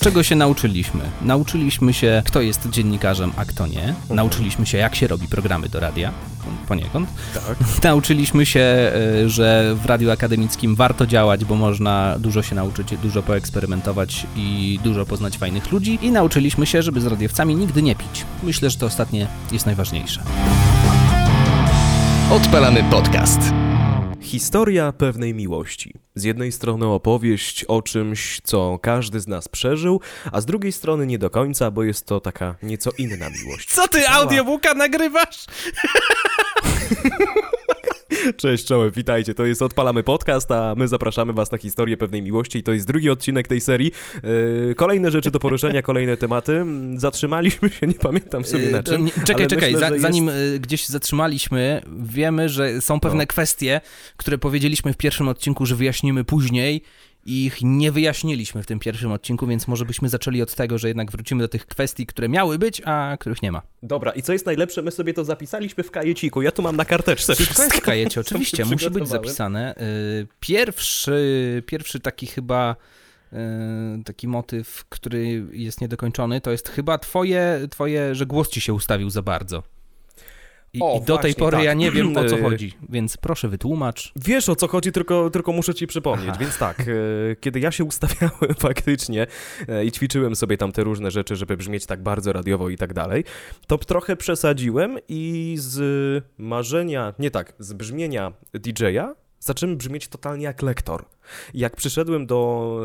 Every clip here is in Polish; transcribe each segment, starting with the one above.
Czego się nauczyliśmy? Nauczyliśmy się, kto jest dziennikarzem, a kto nie. Mhm. Nauczyliśmy się, jak się robi programy do radia, poniekąd. Tak. Nauczyliśmy się, e, że w radiu akademickim warto działać, bo można dużo się nauczyć, dużo poeksperymentować i dużo poznać fajnych ludzi. I nauczyliśmy się, żeby z radiowcami nigdy nie pić. Myślę, że to ostatnie jest najważniejsze. Odpalamy podcast. Historia pewnej miłości. Z jednej strony opowieść o czymś, co każdy z nas przeżył, a z drugiej strony nie do końca, bo jest to taka nieco inna miłość. Co ty, audiobooka nagrywasz? Cześć, czołem, witajcie. To jest Odpalamy Podcast, a my zapraszamy was na historię pewnej miłości i to jest drugi odcinek tej serii. Yy, kolejne rzeczy do poruszenia, kolejne tematy. Zatrzymaliśmy się, nie pamiętam sobie na E, to czym. nie- Czekaj, czekaj, myślę, za, zanim jest- e, gdzieś zatrzymaliśmy, wiemy, że są pewne No. kwestie, które powiedzieliśmy w pierwszym odcinku, że wyjaśnimy później ich nie wyjaśniliśmy w tym pierwszym odcinku, więc może byśmy zaczęli od tego, że jednak wrócimy do tych kwestii, które miały być, a których nie ma. Dobra, i co jest najlepsze, my sobie to zapisaliśmy w kajeciku. Ja tu mam na karteczce Wszystko jest w kajecie, oczywiście, musi być zapisane. Y, Pierwszy, pierwszy taki chyba y, taki motyw, który jest niedokończony, to jest chyba twoje, twoje że głos ci się ustawił za bardzo. I, O, i do tej właśnie, pory tak. ja nie wiem o co chodzi, więc proszę wytłumacz. Wiesz o co chodzi, tylko, tylko muszę ci przypomnieć. Aha. Więc tak, e, kiedy ja się ustawiałem faktycznie e, i ćwiczyłem sobie tam te różne rzeczy, żeby brzmieć tak bardzo radiowo i tak dalej, to trochę przesadziłem i z marzenia, nie tak, z brzmienia DJ-a zacząłem brzmieć totalnie jak lektor. Jak przyszedłem do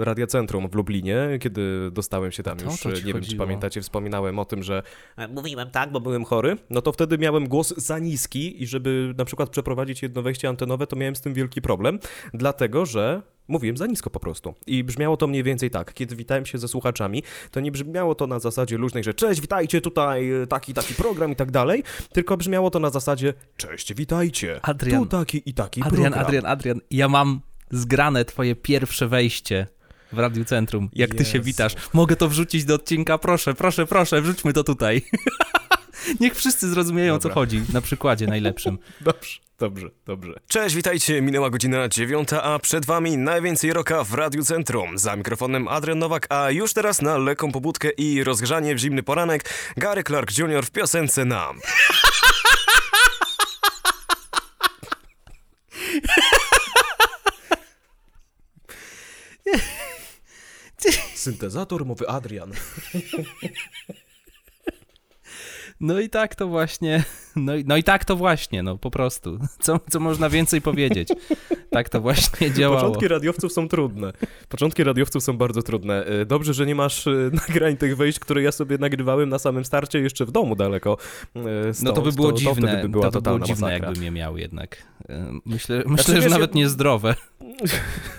e, Radiocentrum w Lublinie, kiedy dostałem się tam już, e, nie wiem czy chodziło. pamiętacie, wspominałem o tym, że e, mówiłem tak, bo byłem chory, no to wtedy miałem głos za niski i żeby na przykład przeprowadzić jedno wejście antenowe, to miałem z tym wielki problem, dlatego że mówiłem za nisko po prostu. I brzmiało to mniej więcej tak, kiedy witałem się ze słuchaczami, to nie brzmiało to na zasadzie luźnej, że cześć, witajcie tutaj, taki, taki program i tak dalej, tylko brzmiało to na zasadzie cześć, witajcie, Adrian, tu taki i taki Adrian, program. Adrian, Adrian, ja mam zgrane twoje pierwsze wejście w Radiu Centrum, jak ty się Jezu. witasz. Mogę to wrzucić do odcinka, proszę, proszę, proszę, wrzućmy to tutaj. Niech wszyscy zrozumieją, o co Dobra. chodzi, na przykładzie najlepszym. Dobrze, dobrze, dobrze. Cześć, witajcie. Minęła godzina dziewiąta, a przed wami najwięcej roka w Radiu Centrum. Za mikrofonem Adrian Nowak, a już teraz na lekką pobudkę i rozgrzanie w zimny poranek Gary Clark Jr. w piosence nam. Syntezator mowy Adrian. No i tak to właśnie, no i, no i tak to właśnie, no po prostu. Co, co można więcej powiedzieć? Tak to właśnie działało. Początki radiowców są trudne. Początki radiowców są bardzo trudne. E, Dobrze, że nie masz e, nagrań tych wejść, które ja sobie nagrywałem na samym starcie jeszcze w domu daleko. No stąd. to by było to, dziwne, To by była to by było dziwne masakra. jakbym je miał jednak. Myślę, myślę Znaczy, że wiesz, nawet ja- niezdrowe.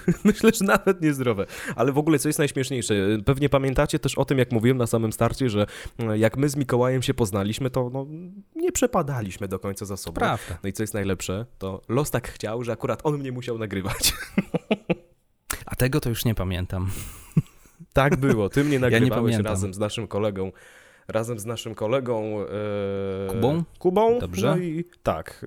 Myślę, że nawet niezdrowe. Ale w ogóle co jest najśmieszniejsze, e, pewnie pamiętacie też o tym, jak mówiłem na samym starcie, że e, jak my z Mikołajem się poznaliśmy, to no, nie przepadaliśmy do końca za sobą. Prawda. No i co jest najlepsze, to los tak chciał, że akurat on mnie musiał nagrywać. A tego to już nie pamiętam. Tak było, ty mnie nagrywałeś pamiętam. razem z naszym kolegą. Razem z naszym kolegą e, Kubą? Kubą. Dobrze. No i tak.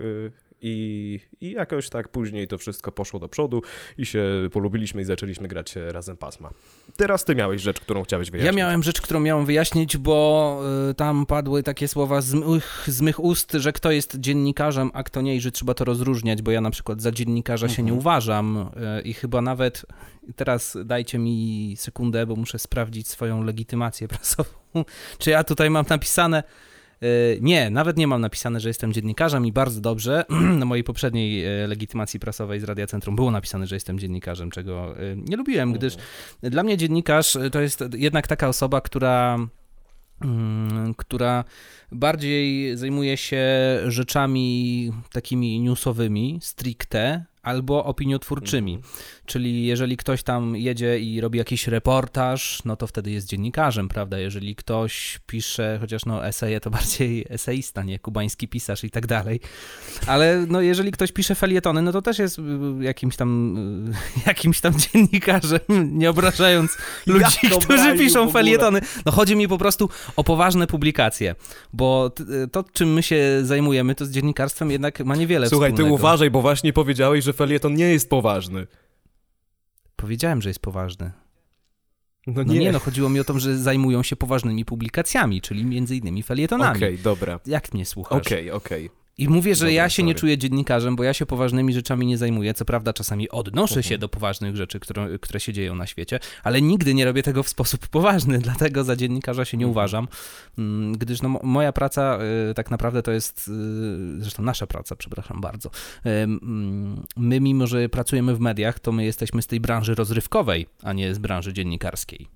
I, I jakoś tak później to wszystko poszło do przodu i się polubiliśmy i zaczęliśmy grać razem pasma. Teraz ty miałeś rzecz, którą chciałeś Ja wyjaśnić. miałem rzecz, którą miałem wyjaśnić, bo y, tam padły takie słowa z mych, z mych ust, że kto jest dziennikarzem, a kto nie i że trzeba to rozróżniać, bo ja na przykład za dziennikarza się nie Mhm. uważam y, i chyba nawet teraz dajcie mi sekundę, bo muszę sprawdzić swoją legitymację prasową. Czy ja tutaj mam napisane y, nie, nawet nie mam napisane, że jestem dziennikarzem i bardzo dobrze. Na mojej poprzedniej y, legitymacji prasowej z Radia Centrum było napisane, że jestem dziennikarzem, czego y, nie lubiłem, gdyż dla mnie dziennikarz to jest jednak taka osoba, która, mm, która bardziej zajmuje się rzeczami takimi newsowymi, stricte, albo opiniotwórczymi. Mhm. Czyli jeżeli ktoś tam jedzie i robi jakiś reportaż, no to wtedy jest dziennikarzem, prawda? Jeżeli ktoś pisze, chociaż no eseje to bardziej eseista, nie kubański pisarz i tak dalej. Ale no jeżeli ktoś pisze felietony, no to też jest y, jakimś tam y, jakimś tam dziennikarzem, nie obrażając ludzi, to którzy piszą felietony. No chodzi mi po prostu o poważne publikacje, bo t- to, czym my się zajmujemy, to z dziennikarstwem jednak ma niewiele Słuchaj, ty wspólnego. uważaj, bo właśnie powiedziałeś, że felieton nie jest poważny. Powiedziałem, że jest poważny. No nie. no nie, no chodziło mi o to, że zajmują się poważnymi publikacjami, czyli między innymi felietonami. Okej, okay, dobra. Jak mnie słuchasz? Okej, okay, okej. Okay. I mówię, że Dobra, ja się sorry. nie czuję dziennikarzem, bo ja się poważnymi rzeczami nie zajmuję. Co prawda, czasami odnoszę -huh. się mhm. do poważnych rzeczy, które, które się dzieją na świecie, ale nigdy nie robię tego w sposób poważny, dlatego za dziennikarza się nie mhm. uważam, mm, gdyż no, moja praca y, tak naprawdę to jest, y, zresztą nasza praca, przepraszam bardzo. Mm, my, mimo że pracujemy w mediach, to my jesteśmy z tej branży rozrywkowej, a nie z branży dziennikarskiej.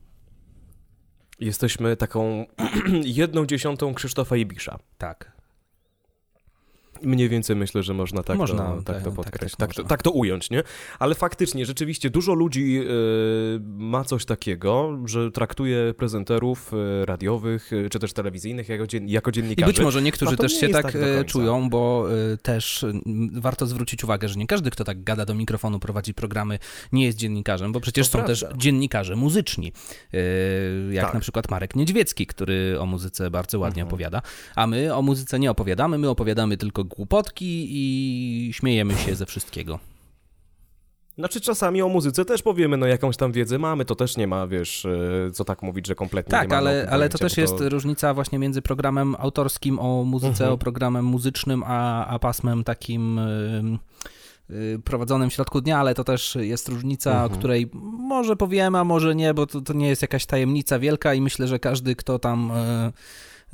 Jesteśmy taką jedną dziesiątą Krzysztofa Ibisza. Tak. Mniej więcej myślę, że można tak, można, to, tak, tak to tak, podkreślić, tak, tak, tak, to ująć, nie? Ale faktycznie, rzeczywiście dużo ludzi y, ma coś takiego, że traktuje prezenterów y, radiowych y, czy też telewizyjnych jako, dzien jako dziennikarzy. I być może niektórzy też się tak, tak czują, bo też warto zwrócić uwagę, że nie każdy, kto tak gada do mikrofonu, prowadzi programy, nie jest dziennikarzem, bo przecież to są prawda. też dziennikarze muzyczni, jak tak. na przykład Marek Niedźwiecki, który o muzyce bardzo ładnie mhm. opowiada, a my o muzyce nie opowiadamy, my opowiadamy tylko głupotki i śmiejemy się ze wszystkiego. Znaczy czasami o muzyce też powiemy, no jakąś tam wiedzę mamy, to też nie ma, wiesz, e, co tak mówić, że kompletnie tak, nie ma. Tak, ale, ale to też to... jest różnica właśnie między programem autorskim o muzyce, mhm. o programem muzycznym, a, a pasmem takim yy, prowadzonym w środku dnia, ale to też jest różnica, mhm. o której może powiemy, a może nie, bo to, to nie jest jakaś tajemnica wielka i myślę, że każdy, kto tam... Yy,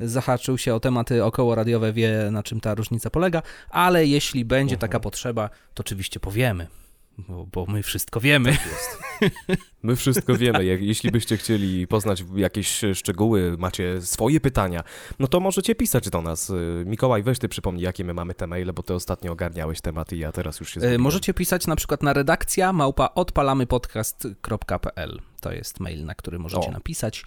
zahaczył się o tematy około radiowe, wie na czym ta różnica polega, ale jeśli będzie taka mhm. potrzeba, to oczywiście powiemy. Bo, bo, my wszystko wiemy. Tak my wszystko wiemy. Jak, jeśli byście chcieli poznać jakieś szczegóły, macie swoje pytania, no to możecie pisać do nas. Mikołaj, weź ty przypomnij, jakie my mamy te maile, bo ty ostatnio ogarniałeś tematy i ja teraz już się e, zgubiłem. Możecie pisać na przykład na redakcja małpa odpalamypodcast.pl. To jest mail, na który możecie o. napisać e,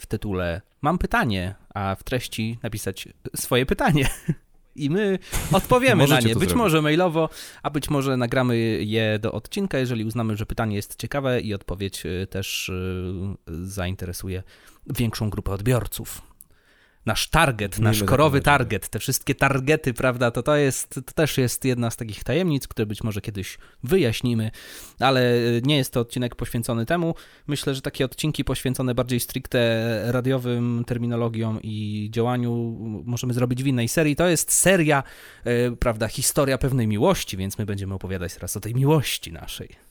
w tytule Mam pytanie, a w treści napisać swoje pytanie. i my odpowiemy na nie. Być zrobić. może mailowo, a być może nagramy je do odcinka, jeżeli uznamy, że pytanie jest ciekawe i odpowiedź y, też y, zainteresuje większą grupę odbiorców nasz target, nasz korowy target, te wszystkie targety, prawda, to to jest, to też jest jedna z takich tajemnic, które być może kiedyś wyjaśnimy, ale nie jest to odcinek poświęcony temu. Myślę, że takie odcinki poświęcone bardziej stricte radiowym terminologiom i działaniu możemy zrobić w innej serii. To jest seria, e, prawda, historia pewnej miłości, więc my będziemy opowiadać teraz o tej miłości naszej.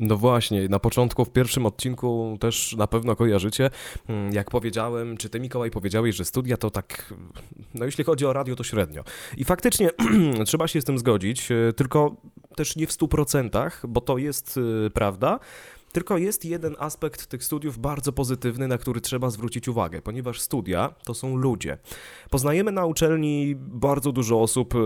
No właśnie, na początku, w pierwszym odcinku też na pewno kojarzycie, mm, jak powiedziałem, czy ty Mikołaj powiedziałeś, że studia to tak, no jeśli chodzi o radio, to średnio. I faktycznie trzeba się z tym zgodzić, e, tylko też nie w stu procentach, bo to jest e, prawda, tylko jest jeden aspekt tych studiów bardzo pozytywny, na który trzeba zwrócić uwagę, ponieważ studia to są ludzie. Poznajemy na uczelni bardzo dużo osób e,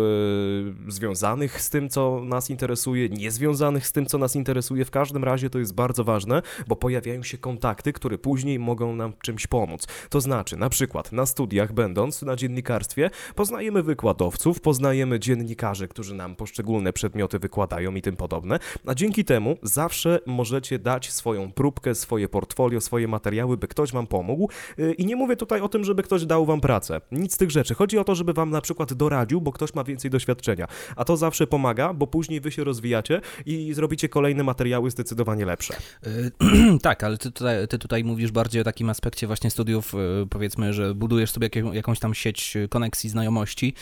związanych z tym, co nas interesuje, niezwiązanych z tym, co nas interesuje. W każdym razie to jest bardzo ważne, bo pojawiają się kontakty, które później mogą nam czymś pomóc. To znaczy, na przykład na studiach, będąc na dziennikarstwie, poznajemy wykładowców, poznajemy dziennikarzy, którzy nam poszczególne przedmioty wykładają i tym podobne, a dzięki temu zawsze możecie dać dać swoją próbkę, swoje portfolio, swoje materiały, by ktoś wam pomógł. Y, I nie mówię tutaj o tym, żeby ktoś dał wam pracę. Nic z tych rzeczy. Chodzi o to, żeby wam na przykład doradził, bo ktoś ma więcej doświadczenia. A to zawsze pomaga, bo później wy się rozwijacie i zrobicie kolejne materiały zdecydowanie lepsze. Yy, tak, ale ty tutaj, ty tutaj mówisz bardziej o takim aspekcie właśnie studiów, yy, powiedzmy, że budujesz sobie jakąś tam sieć koneksji, znajomości.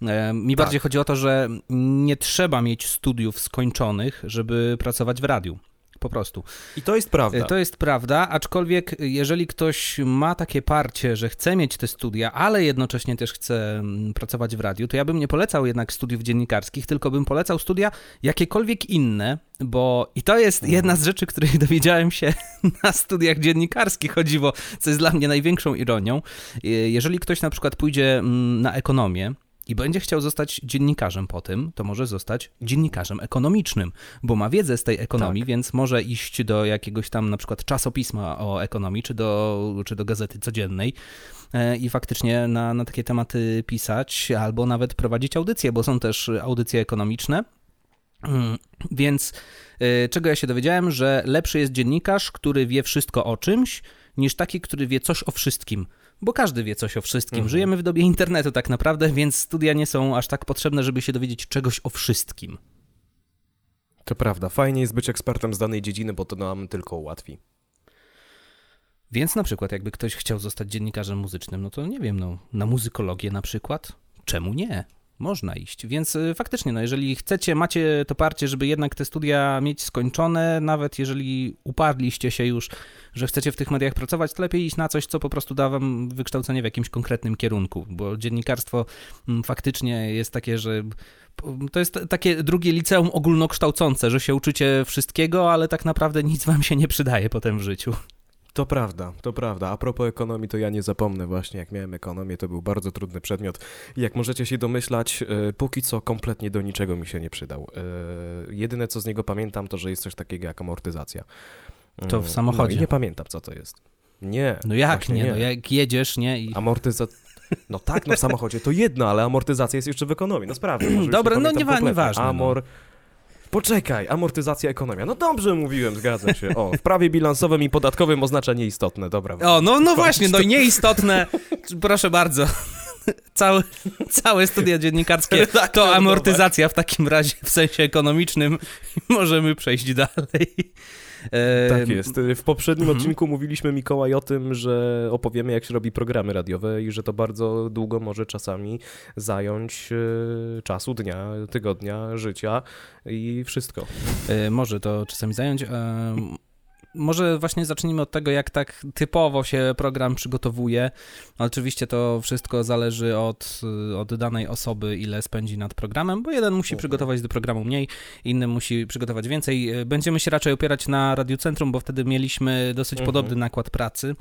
Yy, mi tak. bardziej chodzi o to, że nie trzeba mieć studiów skończonych, żeby pracować w radiu po prostu. I to jest prawda. To jest prawda, aczkolwiek jeżeli ktoś ma takie parcie, że chce mieć te studia, ale jednocześnie też chce mm, pracować w radiu, to ja bym nie polecał jednak studiów dziennikarskich, tylko bym polecał studia jakiekolwiek inne, bo i to jest jedna z rzeczy, której dowiedziałem się na studiach dziennikarskich chodziło, co jest dla mnie największą ironią. Jeżeli ktoś na przykład pójdzie mm, na ekonomię, i będzie chciał zostać dziennikarzem po tym, to może zostać dziennikarzem ekonomicznym, bo ma wiedzę z tej ekonomii, tak. więc może iść do jakiegoś tam na przykład czasopisma o ekonomii, czy do, czy do gazety codziennej e, i faktycznie na, na takie tematy pisać, albo nawet prowadzić audycje, bo są też audycje ekonomiczne. Mm, więc e, czego ja się dowiedziałem, że lepszy jest dziennikarz, który wie wszystko o czymś, niż taki, który wie coś o wszystkim bo każdy wie coś o wszystkim. Mhm. Żyjemy w dobie internetu tak naprawdę, więc studia nie są aż tak potrzebne, żeby się dowiedzieć czegoś o wszystkim. To prawda. Fajnie jest być ekspertem z danej dziedziny, bo to nam tylko ułatwi. Więc na przykład jakby ktoś chciał zostać dziennikarzem muzycznym, no to nie wiem, no na muzykologię na przykład, czemu nie? Można iść. Więc y, faktycznie, no jeżeli chcecie, macie to parcie, żeby jednak te studia mieć skończone, nawet jeżeli uparliście się już, że chcecie w tych mediach pracować, to lepiej iść na coś, co po prostu da wam wykształcenie w jakimś konkretnym kierunku, bo dziennikarstwo mm, faktycznie jest takie, że to jest takie drugie liceum ogólnokształcące, że się uczycie wszystkiego, ale tak naprawdę nic wam się nie przydaje potem w życiu. To prawda, to prawda. A propos ekonomii, to ja nie zapomnę właśnie, jak miałem ekonomię, to był bardzo trudny przedmiot. Jak możecie się domyślać, e, póki co kompletnie do niczego mi się nie przydał. E, jedyne, co z niego pamiętam, to, że jest coś takiego jak amortyzacja. To w Mm, samochodzie. No, nie pamiętam, co to jest. Nie. No jak właśnie nie, no jak jedziesz, nie? I... Amortyzacja... No tak, no w samochodzie to jedno, ale amortyzacja jest jeszcze w ekonomii. No sprawdzę. Dobra, nie no pamiętam niewa- kompletnie. nieważne, no. Poczekaj, amortyzacja, ekonomia. No dobrze mówiłem, zgadzam się. O, w prawie bilansowym i podatkowym oznacza nieistotne, dobra. O, no, no właśnie, no i nieistotne, proszę bardzo. Całe, całe studia dziennikarskie to amortyzacja w takim razie w sensie ekonomicznym możemy przejść dalej. E, Tak jest. W poprzednim Mhm. odcinku mówiliśmy Mikołaj o tym, że opowiemy jak się robi programy radiowe i że to bardzo długo może czasami zająć e, czasu dnia, tygodnia, życia i wszystko. E, Może to czasami zająć. E, Może właśnie zacznijmy od tego, jak tak typowo się program przygotowuje. Oczywiście to wszystko zależy od, od danej osoby, ile spędzi nad programem, bo jeden musi Mhm. przygotować do programu mniej, inny musi przygotować więcej. Będziemy się raczej opierać na Radiocentrum, bo wtedy mieliśmy dosyć Mhm. podobny nakład pracy,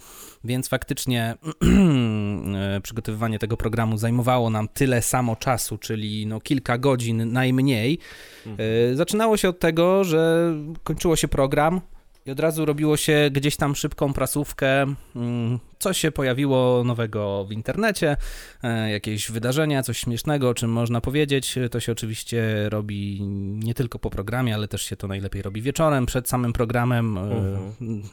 więc faktycznie przygotowywanie tego programu zajmowało nam tyle samo czasu, czyli no kilka godzin najmniej. E, Zaczynało się od tego, że kończyło się program i od razu robiło się gdzieś tam szybką prasówkę, mm, co się pojawiło nowego w internecie, e, jakieś wydarzenia, coś śmiesznego, o czym można powiedzieć. To się oczywiście robi nie tylko po programie, ale też się to najlepiej robi wieczorem, przed samym programem. e, Mhm.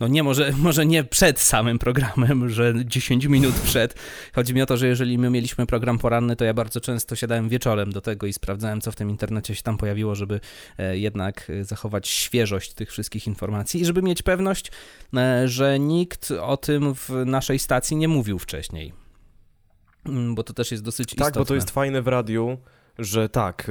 No nie, może, może nie przed samym programem, że 10 minut przed. Chodzi mi o to, że jeżeli my mieliśmy program poranny, to ja bardzo często siadałem wieczorem do tego i sprawdzałem, co w tym internecie się tam pojawiło, żeby e, jednak e, zachować świeżość tych wszystkich informacji i żeby mieć pewność, e, że nikt o tym w naszej stacji nie mówił wcześniej. Mm, Bo to też jest dosyć Tak, istotne. bo to jest fajne w radiu, że tak,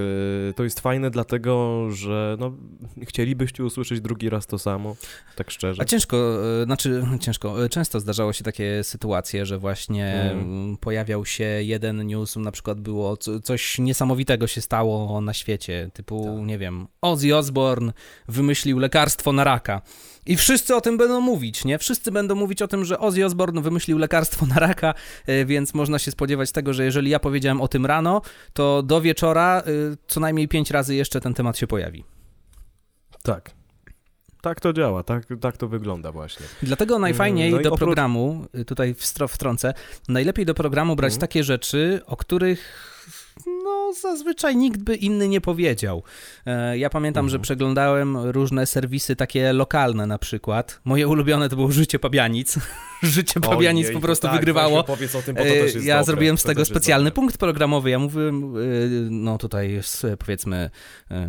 y, to jest fajne dlatego, że no, chcielibyście usłyszeć drugi raz to samo, tak szczerze. A ciężko, e, znaczy ciężko, e, często zdarzało się takie sytuacje, że właśnie Mm. pojawiał się jeden news, na przykład było co, coś niesamowitego się stało na świecie, typu, Tak. nie wiem, Ozzy Osbourne wymyślił lekarstwo na raka. I wszyscy o tym będą mówić, nie? Wszyscy będą mówić o tym, że Ozzy Osbourne wymyślił lekarstwo na raka, e, więc można się spodziewać tego, że jeżeli ja powiedziałem o tym rano, to do wieczora e, co najmniej pięć razy jeszcze ten temat się pojawi. Tak. Tak to działa, tak, tak to wygląda właśnie. Dlatego najfajniej no do oprócz- programu, y, tutaj wtrącę, najlepiej do programu brać Mhm. takie rzeczy, o których no zazwyczaj nikt by inny nie powiedział. E, Ja pamiętam, że Mhm. przeglądałem różne serwisy takie lokalne na przykład. Moje ulubione to było Życie Pabianic. Życie Pabianic Ojej, po prostu tak, wygrywało. Opowiedz o tym, bo to E, też jest Ja dobre. zrobiłem z tego specjalny punkt programowy. Ja mówiłem, e, no tutaj jest e, powiedzmy, e,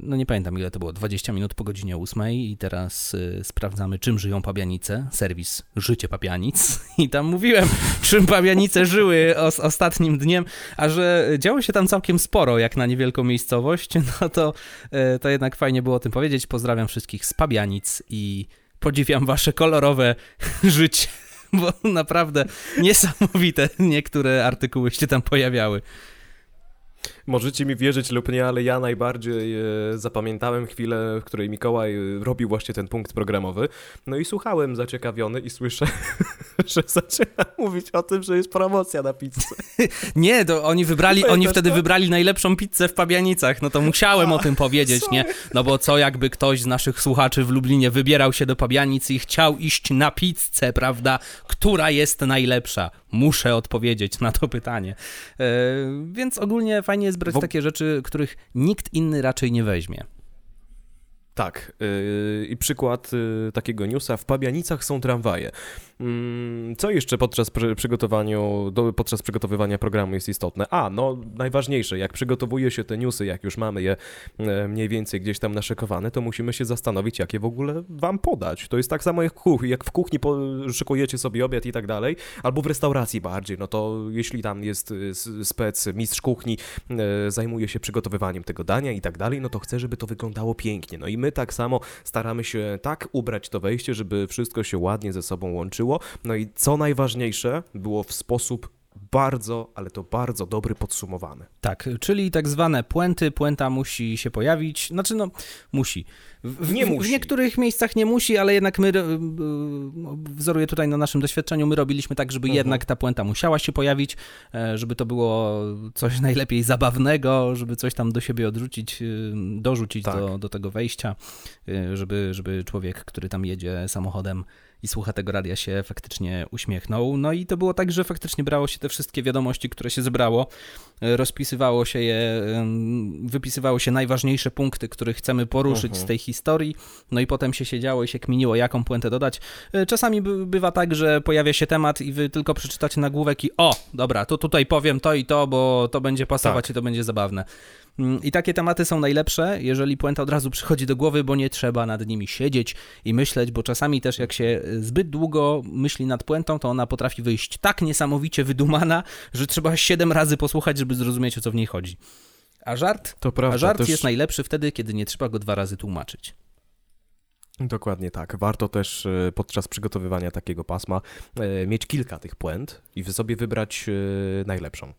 no nie pamiętam ile to było, 20 minut po godzinie 8 i teraz e, sprawdzamy, czym żyją pabianice. Serwis Życie Pabianic. I tam mówiłem, czym pabianice żyły os ostatnim dniem, a że działo się tam całkiem sporo, jak na niewielką miejscowość, no to, e, to jednak fajnie było o tym powiedzieć. Pozdrawiam wszystkich z pabianic i podziwiam wasze kolorowe życie bo naprawdę niesamowite niektóre artykuły się tam pojawiały. Możecie mi wierzyć lub nie, ale ja najbardziej e, zapamiętałem chwilę, w której Mikołaj e, robił właśnie ten punkt programowy. No i słuchałem zaciekawiony i słyszę, że zaczyna mówić o tym, że jest promocja na pizzę. Nie, to oni wybrali, oni wtedy to? wybrali najlepszą pizzę w Pabianicach, no to musiałem o tym powiedzieć, nie? No bo co jakby ktoś z naszych słuchaczy w Lublinie wybierał się do Pabianic i chciał iść na pizzę, prawda? Która jest najlepsza? Muszę odpowiedzieć na to pytanie. E, więc ogólnie fajnie jest brać Wo- takie rzeczy, których nikt inny raczej nie weźmie. Tak. Yy, I przykład yy, takiego newsa. W Pabianicach są tramwaje. Mm, co jeszcze podczas przygotowaniu, podczas przygotowywania programu jest istotne? A, no najważniejsze, jak przygotowuje się te newsy, jak już mamy je e, mniej więcej gdzieś tam naszykowane, to musimy się zastanowić, jak je w ogóle wam podać. To jest tak samo jak, kuch jak w kuchni szykujecie sobie obiad i tak dalej, albo w restauracji bardziej, no to jeśli tam jest e, spec, mistrz kuchni, e, zajmuje się przygotowywaniem tego dania i tak dalej, no to chce, żeby to wyglądało pięknie. No i my tak samo staramy się tak ubrać to wejście, żeby wszystko się ładnie ze sobą łączyło, no i co najważniejsze, było w sposób bardzo, ale to bardzo dobry podsumowany. Tak, czyli tak zwane puenty, puenta musi się pojawić, znaczy no musi. W, nie musi. W niektórych miejscach nie musi, ale jednak my, e, wzoruję tutaj na naszym doświadczeniu, my robiliśmy tak, żeby mhm. jednak ta puenta musiała się pojawić, e, żeby to było coś najlepiej zabawnego, żeby coś tam do siebie odrzucić, e, dorzucić tak. do, do tego wejścia, żeby, żeby człowiek, który tam jedzie samochodem, i słucha tego radia się faktycznie uśmiechnął. No i to było tak, że faktycznie brało się te wszystkie wiadomości, które się zebrało, rozpisywało się je, wypisywało się najważniejsze punkty, które chcemy poruszyć uh -huh. z mhm. tej historii, no i potem się siedziało i się kminiło, jaką puentę dodać. E, czasami bywa tak, że pojawia się temat i wy tylko przeczytacie nagłówek i o, dobra, to tutaj powiem to i to, bo to będzie pasować tak. i to będzie zabawne. Mm, I takie tematy są najlepsze, jeżeli puenta od razu przychodzi do głowy, bo nie trzeba nad nimi siedzieć i myśleć, bo czasami też jak się zbyt długo myśli nad puentą, to ona potrafi wyjść tak niesamowicie wydumana, że trzeba siedem razy posłuchać, żeby zrozumieć, o co w niej chodzi. A żart, to prawda, a żart też... jest najlepszy wtedy, kiedy nie trzeba go dwa razy tłumaczyć. Dokładnie tak. Warto też e, podczas przygotowywania takiego pasma e, mieć kilka tych puent i sobie wybrać e, najlepszą.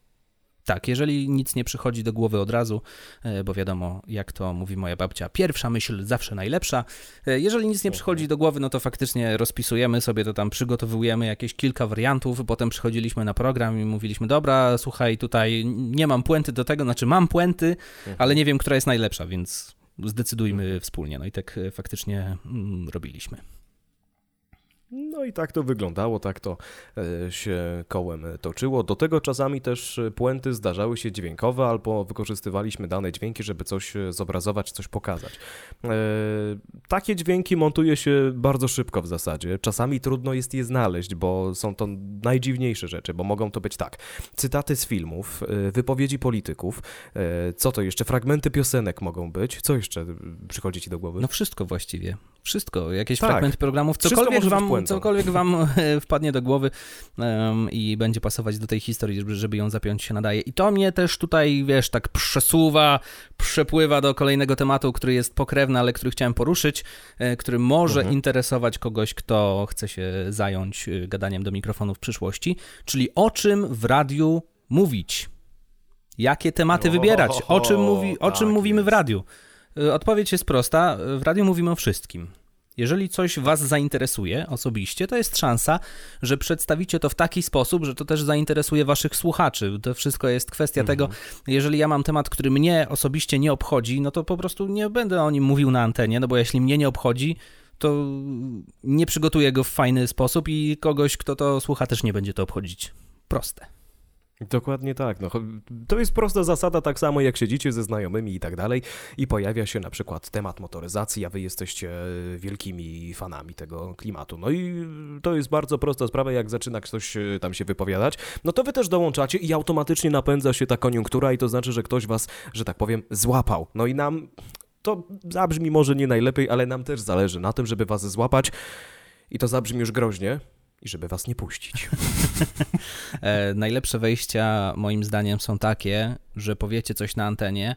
Tak, jeżeli nic nie przychodzi do głowy od razu, e, bo wiadomo, jak to mówi moja babcia, pierwsza myśl zawsze najlepsza. E, jeżeli nic nie przychodzi do głowy, no to faktycznie rozpisujemy sobie to tam, przygotowujemy jakieś kilka wariantów, potem przychodziliśmy na program i mówiliśmy, dobra, słuchaj, tutaj nie mam puenty do tego, znaczy mam puenty, mhm. ale nie wiem, która jest najlepsza, więc zdecydujmy wspólnie. No i tak e, faktycznie mm, robiliśmy. I tak to wyglądało, tak to e, się kołem toczyło. Do tego czasami też puenty zdarzały się dźwiękowe, albo wykorzystywaliśmy dane dźwięki, żeby coś zobrazować, coś pokazać. E, takie dźwięki montuje się bardzo szybko w zasadzie. Czasami trudno jest je znaleźć, bo są to najdziwniejsze rzeczy, bo mogą to być tak, cytaty z filmów, e, wypowiedzi polityków, co to jeszcze, fragmenty piosenek mogą być, co jeszcze przychodzi ci do głowy? No wszystko właściwie. Wszystko, jakieś tak. fragmenty programów, cokolwiek wam, cokolwiek wam e, wpadnie do głowy um, i będzie pasować do tej historii, żeby, żeby ją zapiąć się nadaje. I to mnie też tutaj, wiesz, tak przesuwa, przepływa do kolejnego tematu, który jest pokrewny, ale który chciałem poruszyć, e, który może mhm. interesować kogoś, kto chce się zająć e, gadaniem do mikrofonu w przyszłości, czyli o czym w radiu mówić. Jakie tematy wybierać? O czym, mówi, o czym tak mówimy w radiu? Odpowiedź jest prosta. W radiu mówimy o wszystkim. Jeżeli coś Was zainteresuje osobiście, to jest szansa, że przedstawicie to w taki sposób, że to też zainteresuje Waszych słuchaczy. To wszystko jest kwestia mhm. tego, jeżeli ja mam temat, który mnie osobiście nie obchodzi, no to po prostu nie będę o nim mówił na antenie, no bo jeśli mnie nie obchodzi, to nie przygotuję go w fajny sposób i kogoś, kto to słucha, też nie będzie to obchodzić. Proste. Dokładnie tak. No, to jest prosta zasada, tak samo jak siedzicie ze znajomymi i tak dalej i pojawia się na przykład temat motoryzacji, a wy jesteście wielkimi fanami tego klimatu. No i to jest bardzo prosta sprawa, jak zaczyna ktoś e, tam się wypowiadać, no to wy też dołączacie i automatycznie napędza się ta koniunktura i to znaczy, że ktoś was, że tak powiem, złapał. No i nam to zabrzmi może nie najlepiej, ale nam też zależy na tym, żeby was złapać i to zabrzmi już groźnie, i żeby was nie puścić. e, najlepsze wejścia moim zdaniem są takie, że powiecie coś na antenie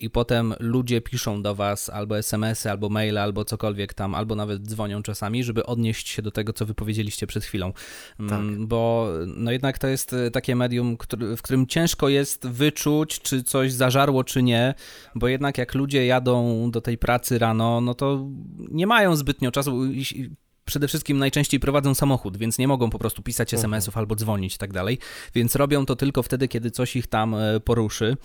i potem ludzie piszą do was albo SMS-y, albo maile, albo cokolwiek tam, albo nawet dzwonią czasami, żeby odnieść się do tego, co wypowiedzieliście przed chwilą. Mm, tak. Bo no jednak to jest e, takie medium, w którym ciężko jest wyczuć, czy coś zażarło, czy nie, bo jednak jak ludzie jadą do tej pracy rano, no to nie mają zbytnio czasu przede wszystkim najczęściej prowadzą samochód, więc nie mogą po prostu pisać mhm. SMS-ów albo dzwonić i tak dalej, więc robią to tylko wtedy, kiedy coś ich tam e, poruszy.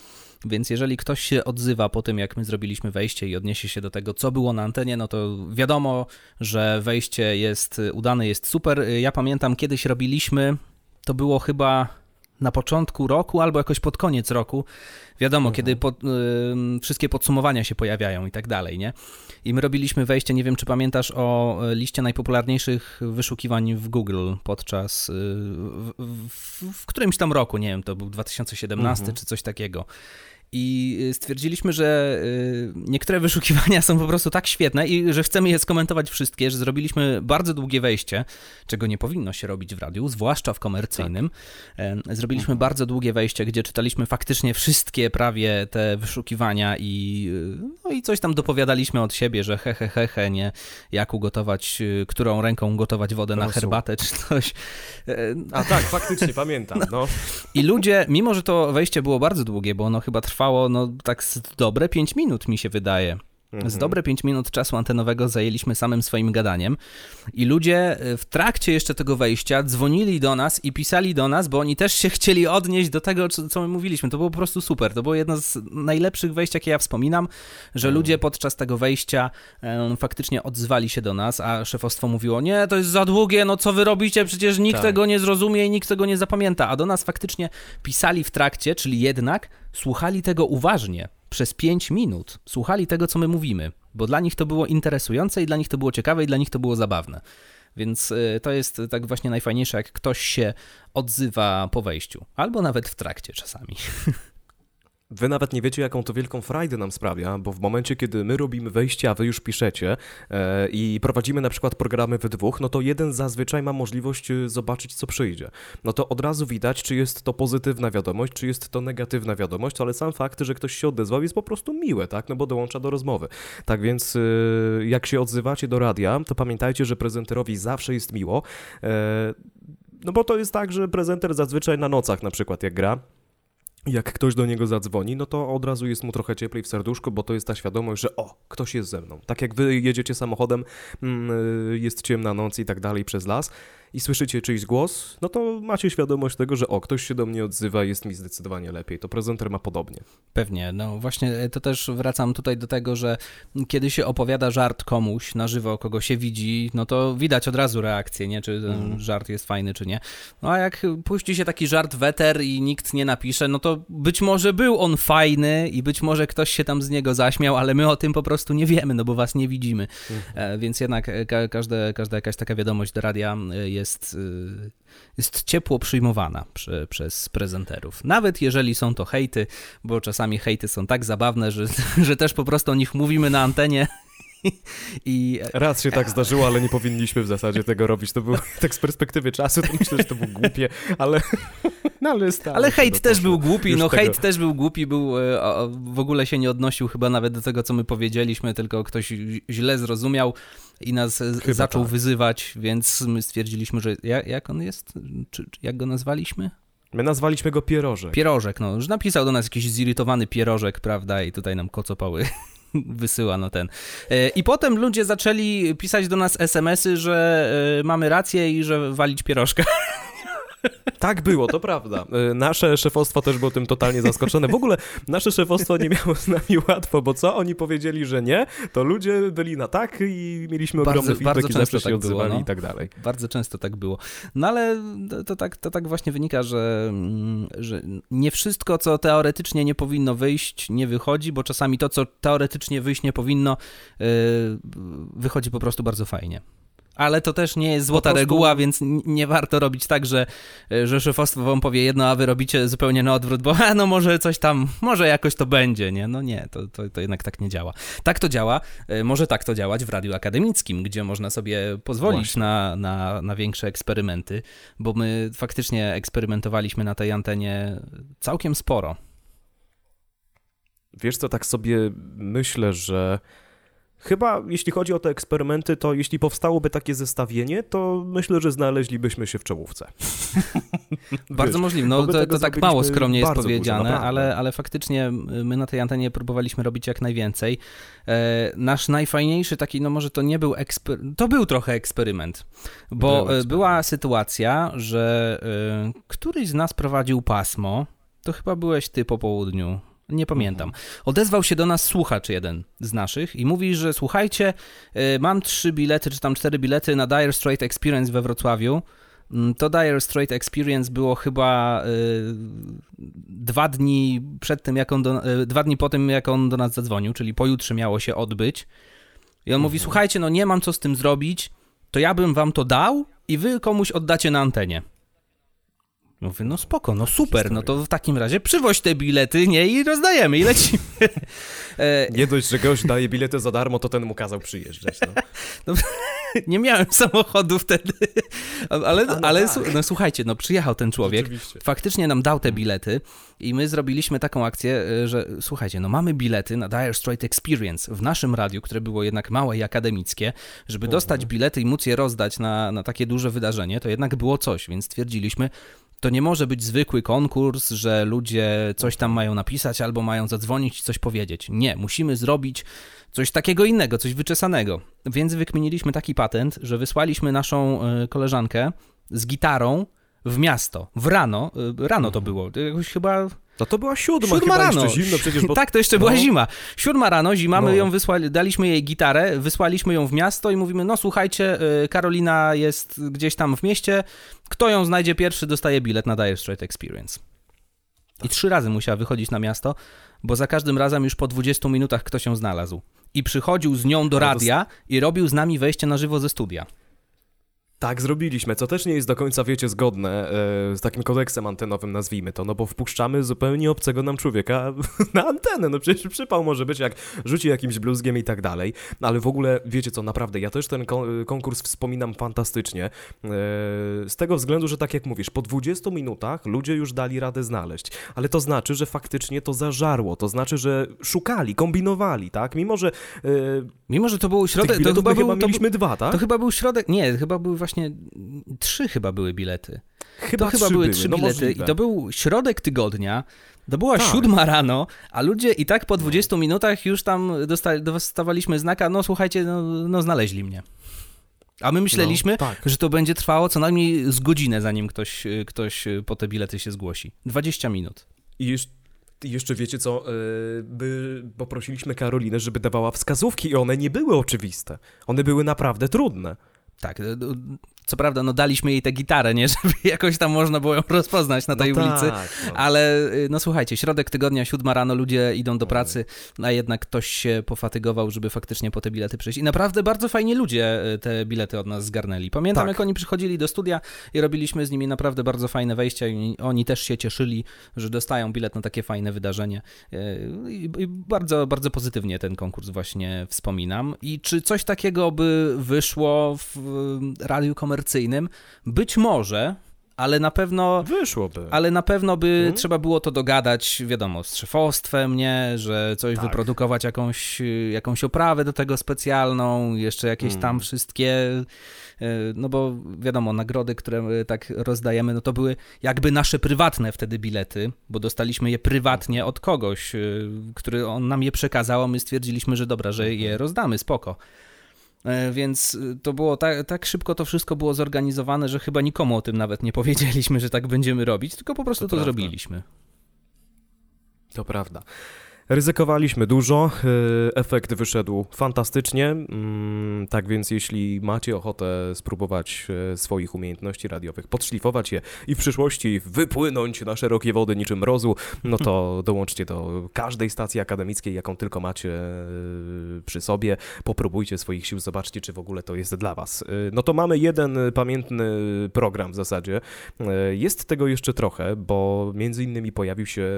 Więc jeżeli ktoś się odzywa po tym, jak my zrobiliśmy wejście i odniesie się do tego, co było na antenie, no to wiadomo, że wejście jest udane, jest super. Ja pamiętam, kiedyś robiliśmy, to było chyba na początku roku albo jakoś pod koniec roku. Wiadomo, Mhm. kiedy pod, y, wszystkie podsumowania się pojawiają i tak dalej, nie? I my robiliśmy wejście, nie wiem czy pamiętasz o e, liście najpopularniejszych wyszukiwań w Google podczas, y, w, w, w którymś tam roku, nie wiem, to był 2017 Mhm. czy coś takiego. I y, stwierdziliśmy, że y, niektóre wyszukiwania są po prostu tak świetne i że chcemy je skomentować wszystkie, że zrobiliśmy bardzo długie wejście, czego nie powinno się robić w radiu, zwłaszcza w komercyjnym. E, Zrobiliśmy Mhm. bardzo długie wejście, gdzie czytaliśmy faktycznie wszystkie prawie te wyszukiwania i, y, no i coś tam dopowiadaliśmy od siebie, że he, he, he, he, nie, jak ugotować, y, którą ręką gotować wodę na herbatę czy coś. A tak, faktycznie, pamiętam, no. i ludzie, mimo że to wejście było bardzo długie, bo ono chyba trwało no tak dobre 5 minut mi się wydaje. Z Mhm. dobre 5 minut czasu antenowego zajęliśmy samym swoim gadaniem i ludzie y, w trakcie jeszcze tego wejścia dzwonili do nas i pisali do nas, bo oni też się chcieli odnieść do tego, co, my mówiliśmy. To było po prostu super. To było jedno z najlepszych wejść, jakie ja wspominam, że Mhm. ludzie podczas tego wejścia e, faktycznie odzwali się do nas, a szefostwo mówiło, nie, to jest za długie, no co wy robicie, przecież nikt Tak. tego nie zrozumie i nikt tego nie zapamięta. A do nas faktycznie pisali w trakcie, czyli jednak słuchali tego uważnie przez 5 minut. Słuchali tego, co my mówimy, bo dla nich to było interesujące i dla nich to było ciekawe i dla nich to było zabawne. Więc y, to jest tak właśnie najfajniejsze, jak ktoś się odzywa po wejściu, albo nawet w trakcie czasami. Wy nawet nie wiecie, jaką to wielką frajdę nam sprawia, bo w momencie, kiedy my robimy wejście, a wy już piszecie e, i prowadzimy na przykład programy we dwóch, no to jeden zazwyczaj ma możliwość e, zobaczyć, co przyjdzie. No to od razu widać, czy jest to pozytywna wiadomość, czy jest to negatywna wiadomość, ale sam fakt, że ktoś się odezwał jest po prostu miłe, tak? No bo dołącza do rozmowy. Tak więc e, jak się odzywacie do radia, to pamiętajcie, że prezenterowi zawsze jest miło. E, no bo to jest tak, że prezenter zazwyczaj na nocach na przykład jak gra, jak ktoś do niego zadzwoni, no to od razu jest mu trochę cieplej w serduszku, bo to jest ta świadomość, że o, ktoś jest ze mną. Tak jak wy jedziecie samochodem, mm, y, jest ciemna noc i tak dalej przez las i słyszycie czyjś głos, no to macie świadomość tego, że o, ktoś się do mnie odzywa, jest mi zdecydowanie lepiej. To prezenter ma podobnie. Pewnie, no właśnie e, to też wracam tutaj do tego, że kiedy się opowiada żart komuś na żywo, kogo się widzi, no to widać od razu reakcję, nie? Czy ten Mhm. żart jest fajny, czy nie. No a jak puści się taki żart weter i nikt nie napisze, no to być może był on fajny i być może ktoś się tam z niego zaśmiał, ale my o tym po prostu nie wiemy, no bo was nie widzimy. E, Więc jednak e, ka każde, każda jakaś taka wiadomość do radia e, jest, e, jest ciepło przyjmowana prze, przez prezenterów. Nawet jeżeli są to hejty, bo czasami hejty są tak zabawne, że, że też po prostu o nich mówimy na antenie. I Raz się tak zdarzyło, ale nie powinniśmy w zasadzie tego robić. To było tak z perspektywy czasu, to myślę, że to było głupie, ale... No, ale, Ale hejt też był głupi, Już no tego- hejt też był głupi, był, e, w ogóle się nie odnosił chyba nawet do tego, co my powiedzieliśmy, tylko ktoś źle zrozumiał i nas Chyba zaczął tak. wyzywać, więc my stwierdziliśmy, że jak, jak on jest? Czy, czy jak go nazwaliśmy? My nazwaliśmy go Pierożek. Pierożek, no, że napisał do nas jakiś zirytowany pierożek, prawda, i tutaj nam kocopały wysyła no ten. E, I potem ludzie zaczęli pisać do nas SMS-y, że e, mamy rację i że walić pierożka. Tak było, to prawda. E, Nasze szefostwo też było tym totalnie zaskoczone. W ogóle nasze szefostwo nie miało z nami łatwo, bo co? Oni powiedzieli, że nie, to ludzie byli na tak i mieliśmy Bardzo- ogromny feedback bardzo i zawsze się tak było, odzywali no. i tak dalej. Bardzo często tak było. No ale to, to, tak, to tak właśnie wynika, że, mm, że nie wszystko, co teoretycznie nie powinno wyjść, nie wychodzi, bo czasami to, co teoretycznie wyjść nie powinno, yy, wychodzi po prostu bardzo fajnie. Ale to też nie jest złota prostu- reguła, więc nie warto robić tak, że, że szefostwo wam powie jedno, a wy robicie zupełnie na odwrót, bo a, no może coś tam, może jakoś to będzie, nie? No nie, to, to, to jednak tak nie działa. Tak to działa, e, może tak to działać w radiu akademickim, gdzie można sobie pozwolić Właśnie. na, na, na większe eksperymenty, bo my faktycznie eksperymentowaliśmy na tej antenie całkiem sporo. Wiesz co, tak sobie myślę, że chyba jeśli chodzi o te eksperymenty, to jeśli powstałoby takie zestawienie, to myślę, że znaleźlibyśmy się w czołówce. Bardzo Wiesz, możliwe, no to, to tak mało skromnie jest powiedziane, naprawdę. ale, ale faktycznie my na tej antenie próbowaliśmy robić jak najwięcej. E, nasz najfajniejszy taki, no może to nie był eksperyment, to był trochę eksperyment, bo e, eksperyment. była sytuacja, że e, któryś z nas prowadził pasmo, to chyba byłeś ty po południu, nie pamiętam. Odezwał się do nas słuchacz jeden z naszych i mówi, że słuchajcie, e, mam trzy bilety, czy tam cztery bilety na Dire Straight Experience we Wrocławiu, Mm, to Dire Straight Experience było chyba y, dwa dni przed tym, jak on do, y, dwa dni po tym, jak on do nas zadzwonił, czyli pojutrze miało się odbyć. I on mówi, Mhm. słuchajcie, no nie mam co z tym zrobić, to ja bym wam to dał i wy komuś oddacie na antenie. Mówię, no spoko, no super, no to w takim razie przywoź te bilety, nie, i rozdajemy, i lecimy. E, Nie dość, że gość daje bilety za darmo, to ten mu kazał przyjeżdżać. No. nie miałem samochodu wtedy, ale, no ale tak. no, słuchajcie, no przyjechał ten człowiek, faktycznie nam dał te bilety i my zrobiliśmy taką akcję, y, że słuchajcie, no mamy bilety na Dire Straight Experience w naszym radiu, które było jednak małe i akademickie, żeby dostać bilety i móc je rozdać na, na takie duże wydarzenie, to jednak było coś, więc stwierdziliśmy, to nie może być zwykły konkurs, że ludzie coś tam mają napisać albo mają zadzwonić i coś powiedzieć. Nie, musimy zrobić coś takiego innego, coś wyczesanego. Więc wykminiliśmy taki patent, że wysłaliśmy naszą y, koleżankę z gitarą w miasto, w rano, y, rano to było, jakoś chyba No to była siódma, siódma chyba rano. jeszcze zimno przecież, bo... tak, to jeszcze była no. zima. Siódma rano, zima, my No. ją wysłali, daliśmy jej gitarę, wysłaliśmy ją w miasto i mówimy, no słuchajcie, y, Karolina jest gdzieś tam w mieście, kto ją znajdzie pierwszy, dostaje bilet na Dire Straight Experience. I trzy razy musiała wychodzić na miasto, bo za każdym razem już po 20 minutach ktoś ją znalazł. I przychodził z nią do radia i robił z nami wejście na żywo ze studia. Tak zrobiliśmy, co też nie jest do końca, wiecie, zgodne e, z takim kodeksem antenowym, nazwijmy to, no bo wpuszczamy zupełnie obcego nam człowieka na antenę, no przecież przypał może być, jak rzuci jakimś bluzgiem i tak dalej, no ale w ogóle, wiecie co, naprawdę, ja też ten kon- konkurs wspominam fantastycznie, e, z tego względu, że tak jak mówisz, po 20 minutach ludzie już dali radę znaleźć, ale to znaczy, że faktycznie to zażarło, to znaczy, że szukali, kombinowali, tak, mimo że e, Mimo, że to był środek, to chyba, był, chyba to, mieliśmy dwa, tak? to chyba był środek, nie, chyba były właśnie trzy chyba były bilety. Chyba to chyba były trzy no bilety możliwe. i to był środek tygodnia, to była Tak. siódma rano, a ludzie i tak po 20 minutach już tam dostali, dostawaliśmy znaka, no słuchajcie, no, no znaleźli mnie. A my myśleliśmy, No, tak. że to będzie trwało co najmniej z godzinę, zanim ktoś, ktoś po te bilety się zgłosi. 20 minut. I jeszcze, wiecie co, by poprosiliśmy Karolinę, żeby dawała wskazówki i one nie były oczywiste. One były naprawdę trudne. Tak, y, y, co prawda, no daliśmy jej tę gitarę, nie, żeby jakoś tam można było ją rozpoznać na tej no ulicy. Tak, no. Ale y, no słuchajcie, środek tygodnia, siódma rano, ludzie idą do pracy, a jednak ktoś się pofatygował, żeby faktycznie po te bilety przyjść. I naprawdę bardzo fajnie ludzie y, te bilety od nas zgarnęli. Pamiętam, Tak. jak oni przychodzili do studia i robiliśmy z nimi naprawdę bardzo fajne wejścia i oni też się cieszyli, że dostają bilet na takie fajne wydarzenie. Y, I, bardzo, bardzo pozytywnie ten konkurs właśnie wspominam. I czy coś takiego by wyszło w radiu komercyjnym? Być może, ale na pewno Wyszłoby. ale na pewno by Mhm. trzeba było to dogadać, wiadomo, z szefostwem, nie, że coś Tak. wyprodukować, jakąś, jakąś oprawę do tego specjalną, jeszcze jakieś Mm. tam wszystkie, y, no bo wiadomo, nagrody, które y, tak rozdajemy, no to były jakby nasze prywatne wtedy bilety, bo dostaliśmy je prywatnie od kogoś, y, który on nam je przekazał, a my stwierdziliśmy, że dobra, że Mhm. je rozdamy, spoko. E, Więc y, to było tak, tak szybko to wszystko było zorganizowane, że chyba nikomu o tym nawet nie powiedzieliśmy, że tak będziemy robić, tylko po prostu To to, zrobiliśmy. To prawda. Ryzykowaliśmy dużo, yy, efekt wyszedł fantastycznie. Mm, Tak więc, jeśli macie ochotę spróbować e, swoich umiejętności radiowych, podszlifować je i w przyszłości wypłynąć na szerokie wody niczym mrozu, no to dołączcie do każdej stacji akademickiej, jaką tylko macie e, przy sobie. Popróbujcie swoich sił, zobaczcie, czy w ogóle to jest dla Was. No to mamy jeden pamiętny program w zasadzie. Jest tego jeszcze trochę, bo między innymi pojawił się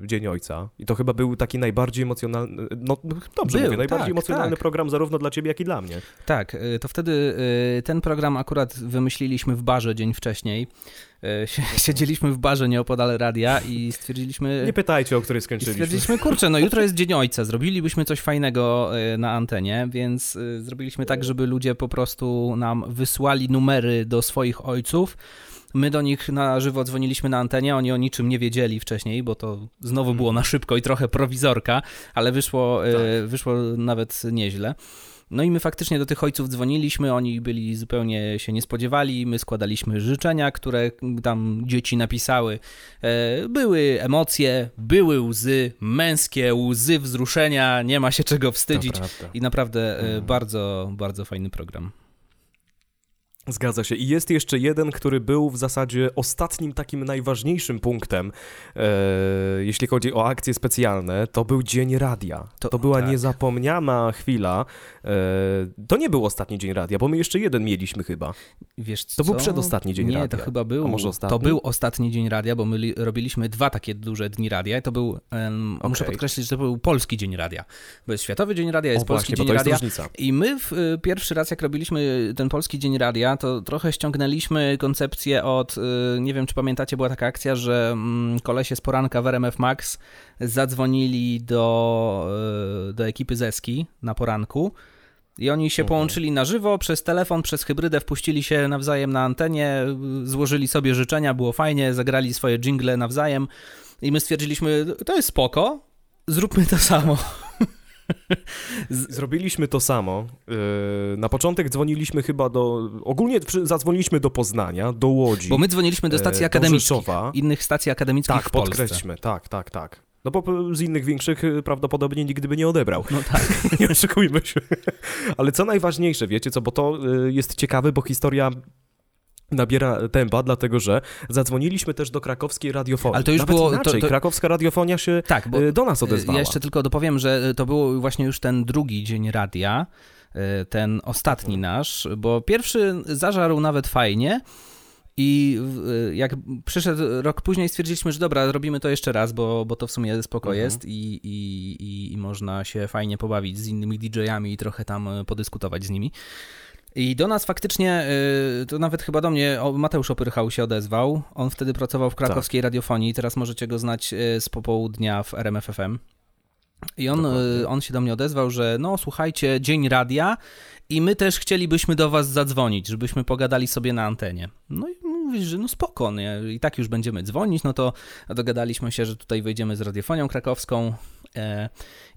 Dzień Ojca i to chyba był taki najbardziej emocjonalny, no dobrze Był, mówię, najbardziej tak, emocjonalny tak. program zarówno dla Ciebie, jak i dla mnie. Tak, y, to wtedy y, ten program akurat wymyśliliśmy w barze dzień wcześniej. Sie- Siedzieliśmy w barze nieopodal radia i stwierdziliśmy... Nie pytajcie, o której skończyliśmy. stwierdziliśmy, kurczę, no jutro jest Dzień Ojca, zrobilibyśmy coś fajnego na antenie, więc zrobiliśmy tak, żeby ludzie po prostu nam wysłali numery do swoich ojców. My do nich na żywo dzwoniliśmy na antenie, oni o niczym nie wiedzieli wcześniej, bo to znowu było na szybko i trochę prowizorka, ale wyszło, y, Tak. wyszło nawet nieźle. No i my faktycznie do tych ojców dzwoniliśmy, oni byli zupełnie się nie spodziewali, my składaliśmy życzenia, które tam dzieci napisały. E, Były emocje, były łzy, męskie łzy wzruszenia, nie ma się czego wstydzić i naprawdę e, Mhm. bardzo, bardzo fajny program. Zgadza się. I jest jeszcze jeden, który był w zasadzie ostatnim takim najważniejszym punktem, e, jeśli chodzi o akcje specjalne, to był Dzień Radia. To, To- była tak. niezapomniana chwila. E, to nie był ostatni Dzień Radia, bo my jeszcze jeden mieliśmy chyba. Wiesz To był co? przedostatni dzień Nie, radia. to chyba był. A może ostatni? To był ostatni dzień radia, bo my li, robiliśmy dwa takie duże dni radia. I to był. em, Muszę Okej. podkreślić, że to był polski dzień radia. Bo jest Światowy Dzień Radia, jest o Polski właśnie, Dzień to jest Radia. różnica. I my w, y, pierwszy raz, jak robiliśmy ten Polski Dzień Radia, to trochę ściągnęliśmy koncepcję od, y, nie wiem czy pamiętacie, była taka akcja, że mm, kolesie z poranka w RMF Max zadzwonili do, y, do ekipy Zeski na poranku. I oni się połączyli na żywo, przez telefon, przez hybrydę, wpuścili się nawzajem na antenie, złożyli sobie życzenia, było fajnie, zagrali swoje jingle nawzajem. I my stwierdziliśmy, to jest spoko, zróbmy to samo. Zrobiliśmy to samo. E, na początek dzwoniliśmy chyba do... Ogólnie zadzwoniliśmy do Poznania, do Łodzi. Bo my dzwoniliśmy do stacji e, akademickich, innych stacji akademickich Tak, w Polsce. podkreślmy, tak, tak, tak. No bo z innych większych y, prawdopodobnie nigdy by nie odebrał. No tak. nie oszukujmy się. Ale co najważniejsze, wiecie co, bo to y, jest ciekawe, bo historia nabiera tempa, dlatego że zadzwoniliśmy też do krakowskiej radiofonii. Ale to już Nawet było- to- inaczej, to- krakowska radiofonia się Tak, bo y, do nas odezwała. ja jeszcze tylko dopowiem, że to był właśnie już ten drugi dzień radia, y, ten ostatni nasz, bo pierwszy zażarł nawet fajnie. I y, jak przyszedł rok później, stwierdziliśmy, że dobra, robimy to jeszcze raz, bo, bo to w sumie spoko Mhm. jest i, i, i, i można się fajnie pobawić z innymi DJ-ami i trochę tam y, podyskutować z nimi. I do nas faktycznie, y, to nawet chyba do mnie Mateusz Opyrchał się odezwał. On wtedy pracował w krakowskiej radiofonii, teraz możecie go znać y, z popołudnia w RMFFM. I on, Dokładnie. y, on się do mnie odezwał, że no słuchajcie, dzień radia i my też chcielibyśmy do was zadzwonić, żebyśmy pogadali sobie na antenie. No i mówisz, że no spoko, nie? i tak już będziemy dzwonić, no to dogadaliśmy się, że tutaj wejdziemy z radiofonią krakowską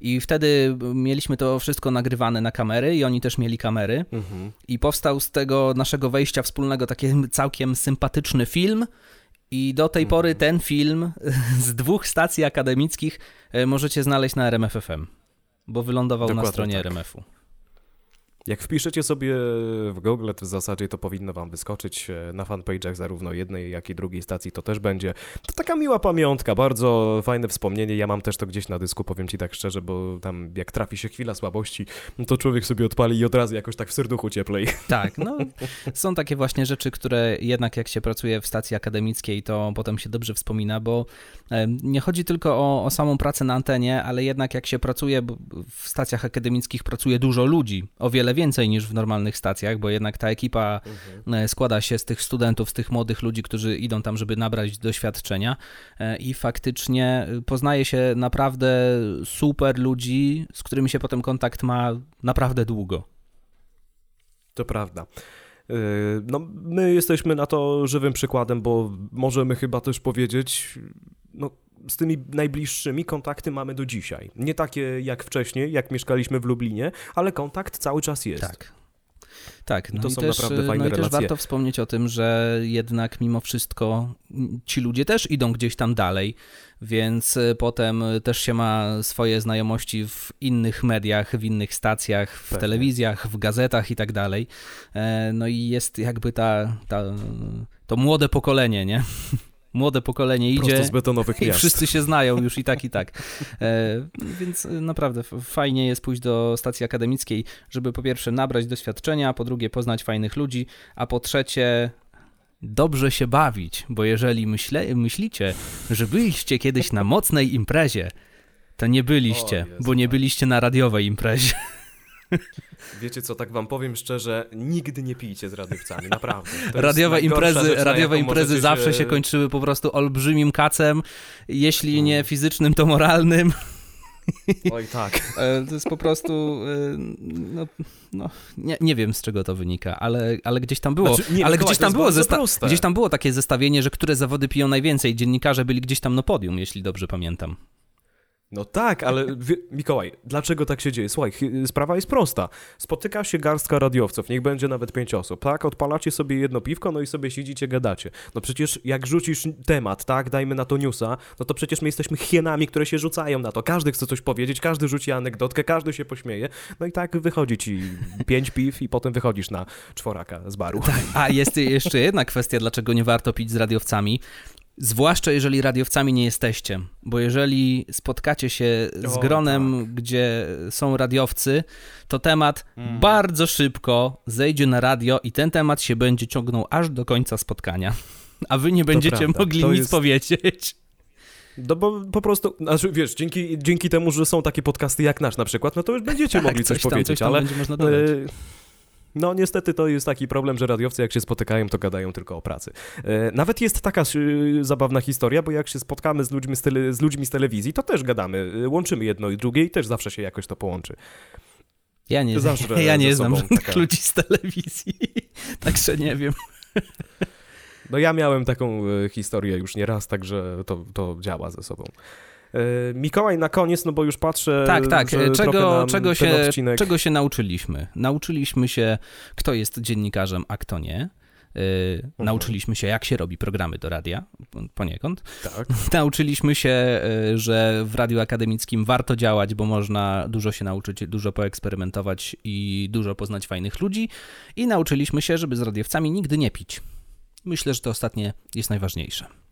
i wtedy mieliśmy to wszystko nagrywane na kamery i oni też mieli kamery Mhm. i powstał z tego naszego wejścia wspólnego taki całkiem sympatyczny film. I do tej pory ten film z dwóch stacji akademickich e, możecie znaleźć na RMFFM, bo wylądował na Dokładnie stronie tak. RMF-u. Jak wpiszecie sobie w Google, w zasadzie to powinno wam wyskoczyć e, na fanpage'ach zarówno jednej, jak i drugiej stacji, to też będzie. To taka miła pamiątka, bardzo fajne wspomnienie. Ja mam też to gdzieś na dysku, powiem ci tak szczerze, bo tam jak trafi się chwila słabości, to człowiek sobie odpali i od razu jakoś tak w serduchu cieplej. Tak, no są takie właśnie rzeczy, które jednak jak się pracuje w stacji akademickiej, to potem się dobrze wspomina, bo nie chodzi tylko o, o samą pracę na antenie, ale jednak jak się pracuje, w stacjach akademickich pracuje dużo ludzi, o wiele więcej niż w normalnych stacjach, bo jednak ta ekipa e, składa się z tych studentów, z tych młodych ludzi, którzy idą tam, żeby nabrać doświadczenia e, i faktycznie e, poznaje się naprawdę super ludzi, z którymi się potem kontakt ma naprawdę długo. To prawda. No, my jesteśmy na to żywym przykładem, bo możemy chyba też powiedzieć, no, z tymi najbliższymi kontakty mamy do dzisiaj. Nie takie jak wcześniej, jak mieszkaliśmy w Lublinie, ale kontakt cały czas jest. Tak. Tak, no To i są też, naprawdę fajne no i też warto wspomnieć o tym, że jednak mimo wszystko ci ludzie też idą gdzieś tam dalej, więc y, potem też się ma swoje znajomości w innych mediach, w innych stacjach, w Pewnie. telewizjach, w gazetach i tak dalej. E, No i jest jakby ta, ta to młode pokolenie, nie? Młode pokolenie Prosto idzie z betonowych i miast. wszyscy się znają już i tak, i tak. E, więc e, naprawdę fajnie jest pójść do stacji akademickiej, żeby po pierwsze nabrać doświadczenia, po drugie poznać fajnych ludzi, a po trzecie dobrze się bawić, bo jeżeli myśle, myślicie, że byliście kiedyś na mocnej imprezie, to nie byliście, O bo nie tak. byliście na radiowej imprezie. Wiecie co, tak wam powiem szczerze, nigdy nie pijcie z radiowcami, naprawdę. Radiowe imprezy, rzecz, radiowe imprezy zawsze się kończyły po prostu olbrzymim kacem, jeśli nie fizycznym, to moralnym. Oj tak. E, To jest po prostu, e, no, no nie, nie wiem z czego to wynika, ale, ale gdzieś tam było, Znaczy, nie, ale Mikołaj, gdzieś tam było, zesta- gdzieś tam było takie zestawienie, że które zawody piją najwięcej. Dziennikarze byli gdzieś tam na podium, jeśli dobrze pamiętam. No tak, ale wie, Mikołaj, dlaczego tak się dzieje? Słuchaj, sprawa jest prosta. Spotyka się garstka radiowców, niech będzie nawet pięć osób, tak? Odpalacie sobie jedno piwko, no i sobie siedzicie, gadacie. No przecież jak rzucisz temat, tak? Dajmy na to newsa, no to przecież my jesteśmy hienami, które się rzucają na to. Każdy chce coś powiedzieć, każdy rzuci anegdotkę, każdy się pośmieje. No i tak wychodzi ci pięć piw i potem wychodzisz na czworaka z baru. Tak. A jest jeszcze jedna kwestia, dlaczego nie warto pić z radiowcami. Zwłaszcza jeżeli radiowcami nie jesteście, bo jeżeli spotkacie się z gronem, tak. gdzie są radiowcy, to temat mm. bardzo szybko zejdzie na radio i ten temat się będzie ciągnął aż do końca spotkania, a wy nie będziecie mogli to nic jest... powiedzieć. No bo po prostu, znaczy wiesz, dzięki, dzięki temu, że są takie podcasty jak nasz na przykład, no to już będziecie tak, mogli coś, coś tam, powiedzieć, coś ale... Będzie można dodać. No niestety to jest taki problem, że radiowcy jak się spotykają, to gadają tylko o pracy. E, nawet jest taka zabawna historia, bo jak się spotkamy z ludźmi z, tele, z ludźmi z telewizji, to też gadamy, e, łączymy jedno i drugie i też zawsze się jakoś to połączy. Ja nie, zawsze ja nie znam żadnych taka... ludzi z telewizji, także nie wiem. No ja miałem taką e, historię już nie raz, także to, to działa ze sobą. E, Mikołaj na koniec, no bo już patrzę. Tak, tak. Czego, czego, się, czego się nauczyliśmy? Nauczyliśmy się, kto jest dziennikarzem, a kto nie. Yy, mhm. Nauczyliśmy się, jak się robi programy do radia, poniekąd. Tak. Nauczyliśmy się, że w radiu akademickim warto działać, bo można dużo się nauczyć, dużo poeksperymentować i dużo poznać fajnych ludzi. I nauczyliśmy się, żeby z radiowcami nigdy nie pić. Myślę, że to ostatnie jest najważniejsze.